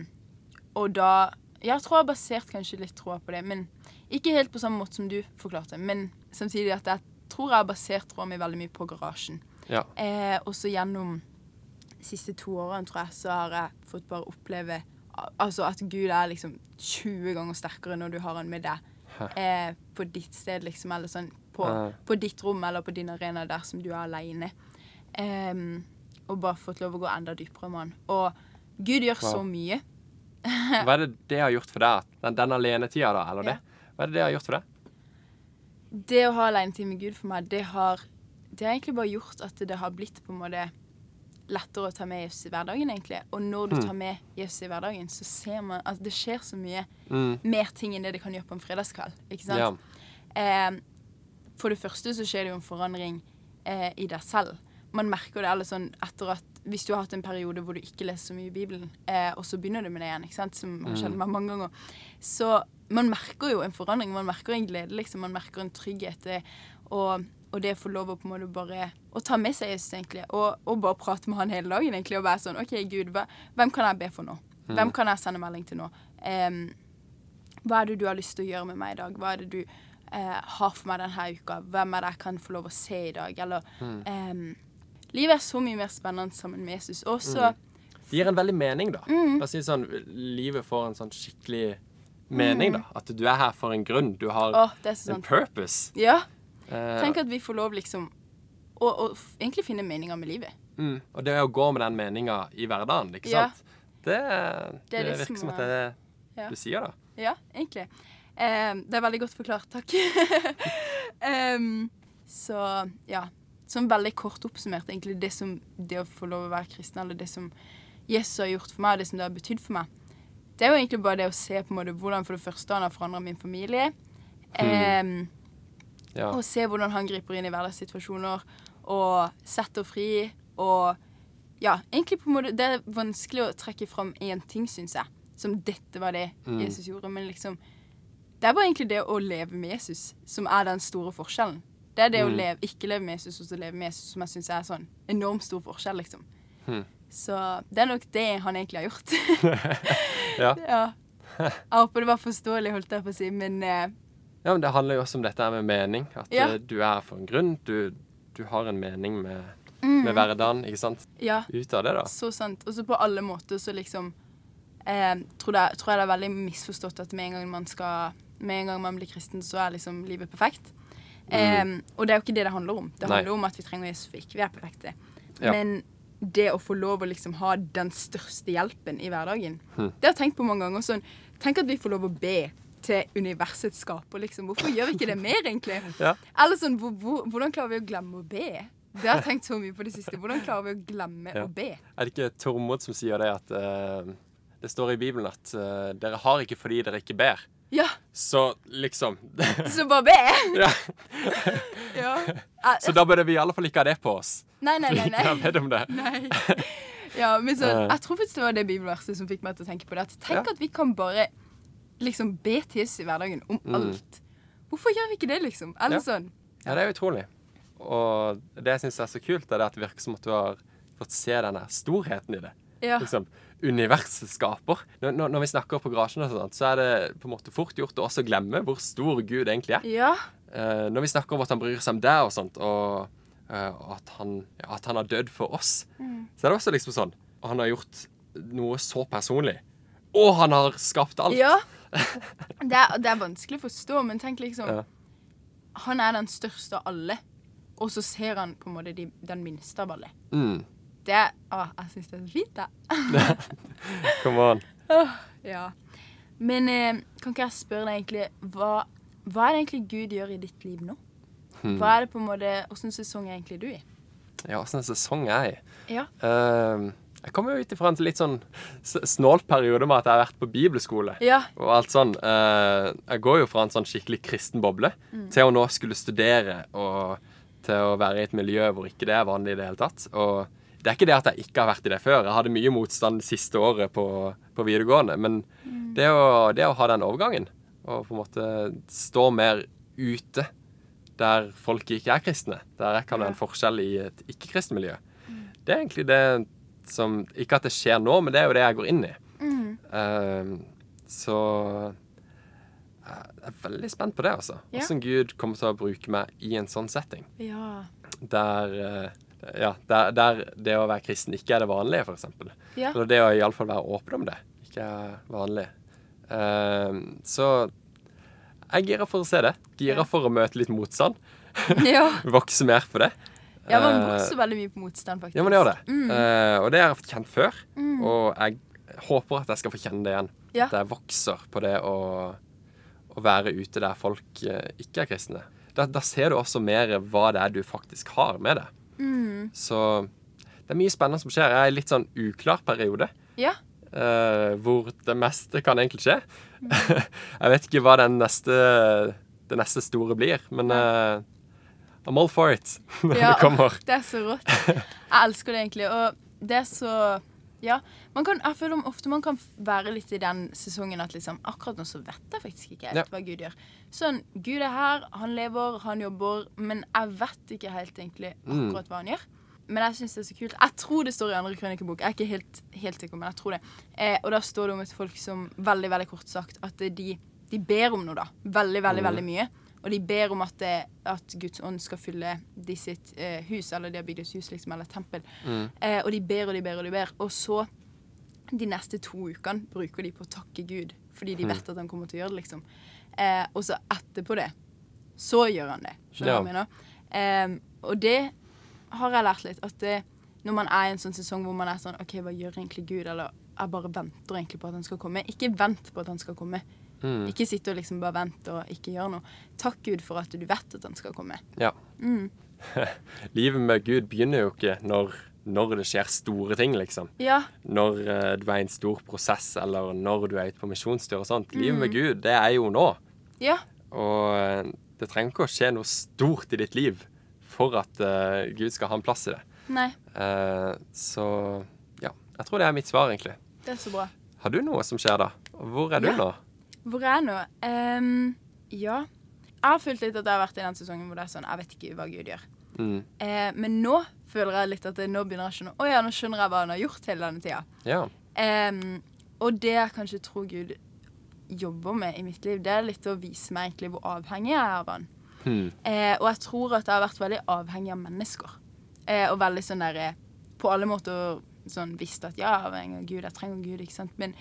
og da Jeg tror jeg har basert kanskje litt troa på det, men Ikke helt på samme måte som du forklarte, men samtidig at jeg tror jeg har basert troa mi veldig mye på garasjen. Ja. Eh, også gjennom de siste to årene, tror jeg, så har jeg fått bare oppleve altså at Gud er liksom 20 ganger sterkere når du har han med deg eh, på ditt sted, liksom, eller sånn på, på ditt rom eller på din arena der som du er aleine. Em, og bare fått lov å gå enda dypere med han. Og Gud gjør Wow. så mye. Hva er det det har gjort for deg? Den, den alenetida, da? Eller Ja. det? Hva er det det har gjort for deg? Det å ha alenetid med Gud for meg, det har, det har egentlig bare gjort at det har blitt på en måte lettere å ta med Jesus i hverdagen, egentlig. Og når du Mm. tar med Jesus i hverdagen, så ser man at det skjer så mye Mm. mer ting enn det det kan gjøre på en fredagskveld. Ikke sant? Ja. Eh, for det første så skjer det jo en forandring eh, i deg selv. Man merker det eller sånn etter at Hvis du har hatt en periode hvor du ikke leser så mye i Bibelen, eh, og så begynner du med det igjen, ikke sant? som har skjedd meg mange ganger, så man merker jo en forandring. Man merker en glede, liksom. Man merker en trygghet. eh, Og, og det å få lov å på en måte bare Å ta med seg Jesus, egentlig. Og, og bare prate med han hele dagen, egentlig. Og være sånn OK, Gud, hva, hvem kan jeg be for nå? Hvem kan jeg sende melding til nå? Em, hva er det du har lyst til å gjøre med meg i dag? Hva er det du eh, har for meg denne uka? Hvem er det jeg kan få lov å se i dag? Eller em, Livet er så mye mer spennende sammen med Jesus. Og så Det gir en veldig mening, da. Mm. Si sånn, Livet får en sånn skikkelig mening, da. At du er her for en grunn. Du har det så en purpose. Ja. Eh, Tenk at vi får lov, liksom, å, å egentlig finne meninga med livet. mm, og det å gå med den meninga i hverdagen, ikke Ja. sant? Det, det, Det er liksom, virker som at det er det Ja. du sier, da. Ja, egentlig. Um, det er veldig godt forklart, takk. um, så ja. Sånn veldig kort oppsummert, egentlig det som det å få lov å være kristen, eller det som Jesus har gjort for meg, og det som det har betydd for meg, det er jo egentlig bare det å se på en måte hvordan for det første han har forandra min familie. Em, Ja. Og se hvordan han griper inn i hverdagssituasjoner og setter fri. Og ja, egentlig på en måte Det er vanskelig å trekke fram én ting, syns jeg, som dette var det Mm. Jesus gjorde. Men liksom Det er bare egentlig det å leve med Jesus som er den store forskjellen. Det er det å Mm. leve, ikke leve med Jesus og så leve med Jesus som jeg syns er sånn enormt stor forskjell, liksom. Hmm. Så det er nok det han egentlig har gjort. Ja. ja. Jeg håper det var forståelig, holdt jeg på å si, men eh, ja, men det handler jo også om dette med mening. At Ja. eh, du er her for en grunn. Du, du har en mening med, Mm. med hverdagen, ikke sant? ja. Ut av det, da. Så sant. Og så på alle måter så liksom eh, tror, jeg, tror jeg det er veldig misforstått at med en gang man skal Med en gang man blir kristen, så er liksom livet perfekt. Eh, og det er jo ikke det det handler om. Det Nei. handler om at vi trenger Jesus for ikke vi er perfekte. Ja. Men det å få lov å liksom ha den største hjelpen i hverdagen, Hmm. det har jeg tenkt på mange ganger. sånn, Tenk at vi får lov å be til universets skaper, liksom. Hvorfor gjør vi ikke det mer, egentlig? Ja. Eller sånn, hvor, hvor, hvordan klarer vi å glemme å be? Det har jeg tenkt så mye på det siste. Hvordan klarer vi å glemme Ja. å be? Er det ikke Tormod som sier det at uh, Det står i Bibelen at uh, dere har ikke fordi dere ikke ber. Ja, Så liksom så bare be! ja. Ja. Så da burde vi i alle fall ikke ha det på oss. Nei, nei, nei. Nei. nei. Ja, men Eh. Jeg tror faktisk det var det bibelverset som fikk meg til å tenke på det. At tenk Ja. at vi kan bare liksom be til Jesus i hverdagen om Mm. alt. Hvorfor gjør vi ikke det, liksom? Eller Ja. sånn. Ja, det er utrolig. Og det jeg syns er så kult, er det at det virker som at du har fått se denne storheten i det. Ja. Liksom, universet skaper. Når, når vi snakker på garasjen, og sånt, så er det på en måte fort gjort å også glemme hvor stor Gud egentlig er. Ja. Eh, når vi snakker om at han bryr seg om deg og sånt, og eh, at, han, at han har dødd for oss, så er det også liksom sånn Han har gjort noe så personlig. Og han har skapt alt. ja. Det er, det er vanskelig å forstå, men tenk liksom Ja. Han er den største av alle, og så ser han på en måte de, den minste av alle. Mm. Det Å, jeg syns det er så fint, da. Come on. Ja. Men eh, kan ikke jeg spørre deg egentlig hva, hva er det egentlig Gud gjør i ditt liv nå? Hmm. Hva er det på en måte, Åssen sesong er egentlig du i? Ja, åssen sesong er jeg i? Ja. Uh, jeg kommer jo ut ifra en litt sånn s- snålt periode med at jeg har vært på bibelskole. Ja. Og alt sånn. Eh, jeg går jo fra en sånn skikkelig kristen boble til å nå skulle studere og til å være i et miljø hvor ikke det er vanlig i det hele tatt. Og det er ikke det at jeg ikke har vært i det før. Jeg hadde mye motstand det siste året på, på videregående. Men det, å, det å ha den overgangen og på en måte stå mer ute der folk ikke er kristne, der jeg kan ha en forskjell i et ikke-kristent miljø, det er egentlig det som Ikke at det skjer nå, men det er jo det jeg går inn i. Mm. Uh, så jeg er veldig spent på det, altså. Ja. Hvordan Gud kommer til å bruke meg i en sånn setting. Ja. Der, eh, ja, der, der det å være kristen ikke er det vanlige, f.eks. Ja. Eller det å iallfall være åpen om det ikke er vanlig. Uh, så jeg er gira for å se det. Gira Ja. for å møte litt motstand. ja. Vokse mer på det. Ja, man Eh, vokser veldig mye på motstand, faktisk. Ja, man gjør det. Mm. Uh, og det har jeg fått kjent før. Og jeg håper at jeg skal få kjenne det igjen. Ja. At jeg vokser på det å, å være ute der folk uh, ikke er kristne. Da, da ser du også mer hva det er du faktisk har med deg. Mm. Så det er mye spennende som skjer. Jeg er i en litt sånn uklar periode. Ja. Uh, hvor det meste kan egentlig skje. jeg vet ikke hva den neste, det neste store blir, men uh, I'm all for it når Ja, det kommer. Det er så rått. Jeg elsker det egentlig. Og det er så Ja. Man kan, jeg føler ofte man kan være litt i den sesongen at liksom Akkurat nå så vet jeg faktisk ikke helt Ja. hva Gud gjør. Sånn, Gud er her, han lever, han jobber, men jeg vet ikke helt egentlig Mm. akkurat hva han gjør. Men jeg syns det er så kult. Jeg tror det står i andre krønikebok. Jeg er ikke helt, helt sikker, men jeg tror det. Eh, og da står det om et folk som veldig veldig kort sagt at de, de ber om noe, da. Veldig, veldig, veldig mye. Og de ber om at, det, at Guds ånd skal fylle de sitt eh, hus, eller de har bygd et hus, liksom, eller et tempel. Eh, og de ber og de ber og de ber. Og så, de neste to ukene, bruker de på å takke Gud, fordi de vet at han kommer til å gjøre det, liksom. Eh, og så etterpå det, så gjør han det. Skjønner du hva jeg mener? Eh, og det har jeg lært litt, at det, når man er i en sånn sesong hvor man er sånn OK, hva gjør egentlig Gud? Eller jeg bare venter egentlig på at han skal komme. Ikke vent på at han skal komme. Mm. Ikke sitte og liksom bare vente og ikke gjøre noe. Takk Gud for at du vet at han skal komme. Ja. Mm. Livet med Gud begynner jo ikke når, når det skjer store ting, liksom. Ja. Når uh, du er i en stor prosess, eller når du er ute på misjonstur og sånt. Livet Mm. med Gud, det er jo nå. Ja. Og eh, det trenger ikke å skje noe stort i ditt liv for at uh, Gud skal ha en plass i det. Nei, Uh, så ja, jeg tror det er mitt svar, egentlig. det er så bra. Har du noe som skjer da? Hvor er du Ja. nå? Hvor er jeg nå? Um, ja. Jeg har følt litt at jeg har vært i den sesongen hvor det er sånn Jeg vet ikke hva Gud gjør. Mm. Eh, men nå føler jeg litt at det, nå begynner jeg å skjønne Å ja, nå skjønner jeg hva han har gjort hele denne tida. Ja. Um, og det jeg kanskje tror Gud jobber med i mitt liv, det er litt å vise meg egentlig hvor avhengig jeg er av han. Mm. Eh, og jeg tror at jeg har vært veldig avhengig av mennesker. Eh, og veldig sånn der eh, På alle måter sånn visst at ja, jeg er avhengig av Gud, jeg trenger Gud, ikke sant. Men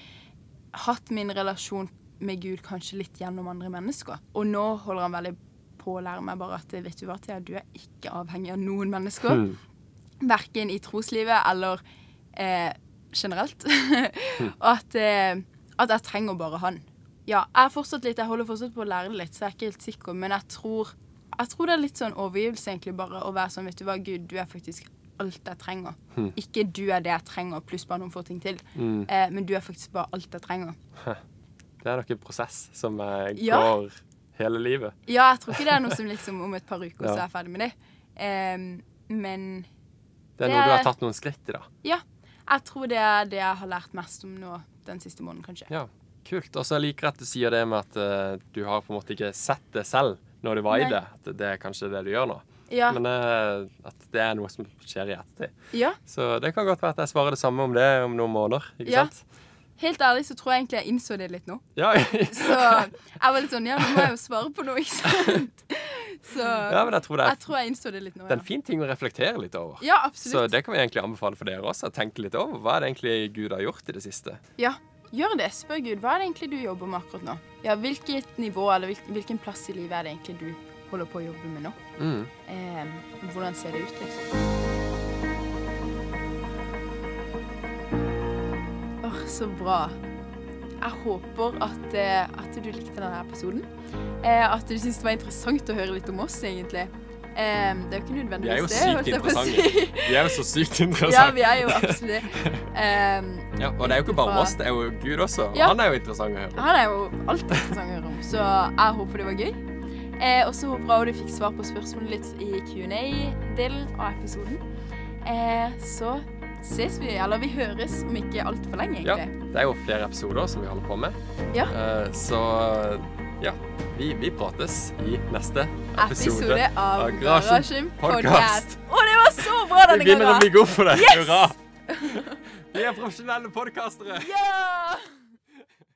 hatt min relasjon med Gud kanskje litt gjennom andre mennesker. Og nå holder han veldig på å lære meg bare at vet du hva, Thea, du er ikke avhengig av noen mennesker. Mm. Verken i troslivet eller eh, generelt. og at, eh, at jeg trenger bare han. Ja, jeg fortsatt litt, jeg holder fortsatt på å lære det litt, så jeg er ikke helt sikker. Men jeg tror, jeg tror det er litt sånn overgivelse, egentlig, bare å være sånn Vet du hva, Gud, du er faktisk alt jeg trenger. Ikke du er det jeg trenger, pluss bare noen få ting til. Mm. Eh, men du er faktisk bare alt jeg trenger. Det er nok en prosess som eh, Ja. går hele livet. Ja, jeg tror ikke det er noe som liksom om et par uker så er jeg ferdig med det. Um, men Det er Det noe du har tatt noen skritt i, da. ja, jeg tror det er det jeg har lært mest om nå den siste måneden, kanskje. Ja, kult. Og så liker jeg at du sier det med at uh, du har på en måte ikke sett det selv når du var i det. At det er kanskje det du gjør nå. Ja. Men uh, at det er noe som skjer i ettertid. ja. Så det kan godt være at jeg svarer det samme om det om noen måneder. Ikke Ja. sant? Helt ærlig så tror jeg egentlig jeg innså det litt nå. Ja, Så jeg var litt sånn Ja, nå må jeg jo svare på noe, ikke sant? Så ja, men jeg tror det jeg er, tror jeg innså det litt nå, det er en fin ting å reflektere litt over. Ja, Så det kan vi egentlig anbefale for dere også. Tenke litt over hva er det egentlig Gud har gjort i det siste. Ja, gjør det. Spør Gud, hva er det egentlig du jobber med akkurat nå? Ja, Hvilket nivå eller hvilken plass i livet er det egentlig du holder på å jobbe med nå? Mm. Eh, hvordan ser det ut, liksom? Så bra. Jeg håper at, eh, at du likte denne episoden. Eh, at du syntes det var interessant å høre litt om oss, egentlig. Eh, det er jo ikke nødvendigvis det. Vi er jo sykt interessante. si. Vi er jo så sykt interessante. ja, vi er jo absolutt det. Eh, Ja, og det er jo ikke bare oss, det er jo Gud også. Ja. Han er jo interessant å høre. Han er jo alltid interessant å høre om, så jeg håper det var gøy. Eh, og så håper jeg du fikk svar på spørsmålet litt i Q&A-delen av episoden. Eh, så ses vi, eller vi høres om ikke altfor lenge, egentlig. Ja, det er jo flere episoder som vi holder på med. Ja. Uh, så ja, vi, vi prates i neste episode. Episode av av Garasjen podkast. Å, det var så bra Vi denne begynner å gangen! bli gode for det. Yes! Hurra! Vi er profesjonelle podkastere. Ja!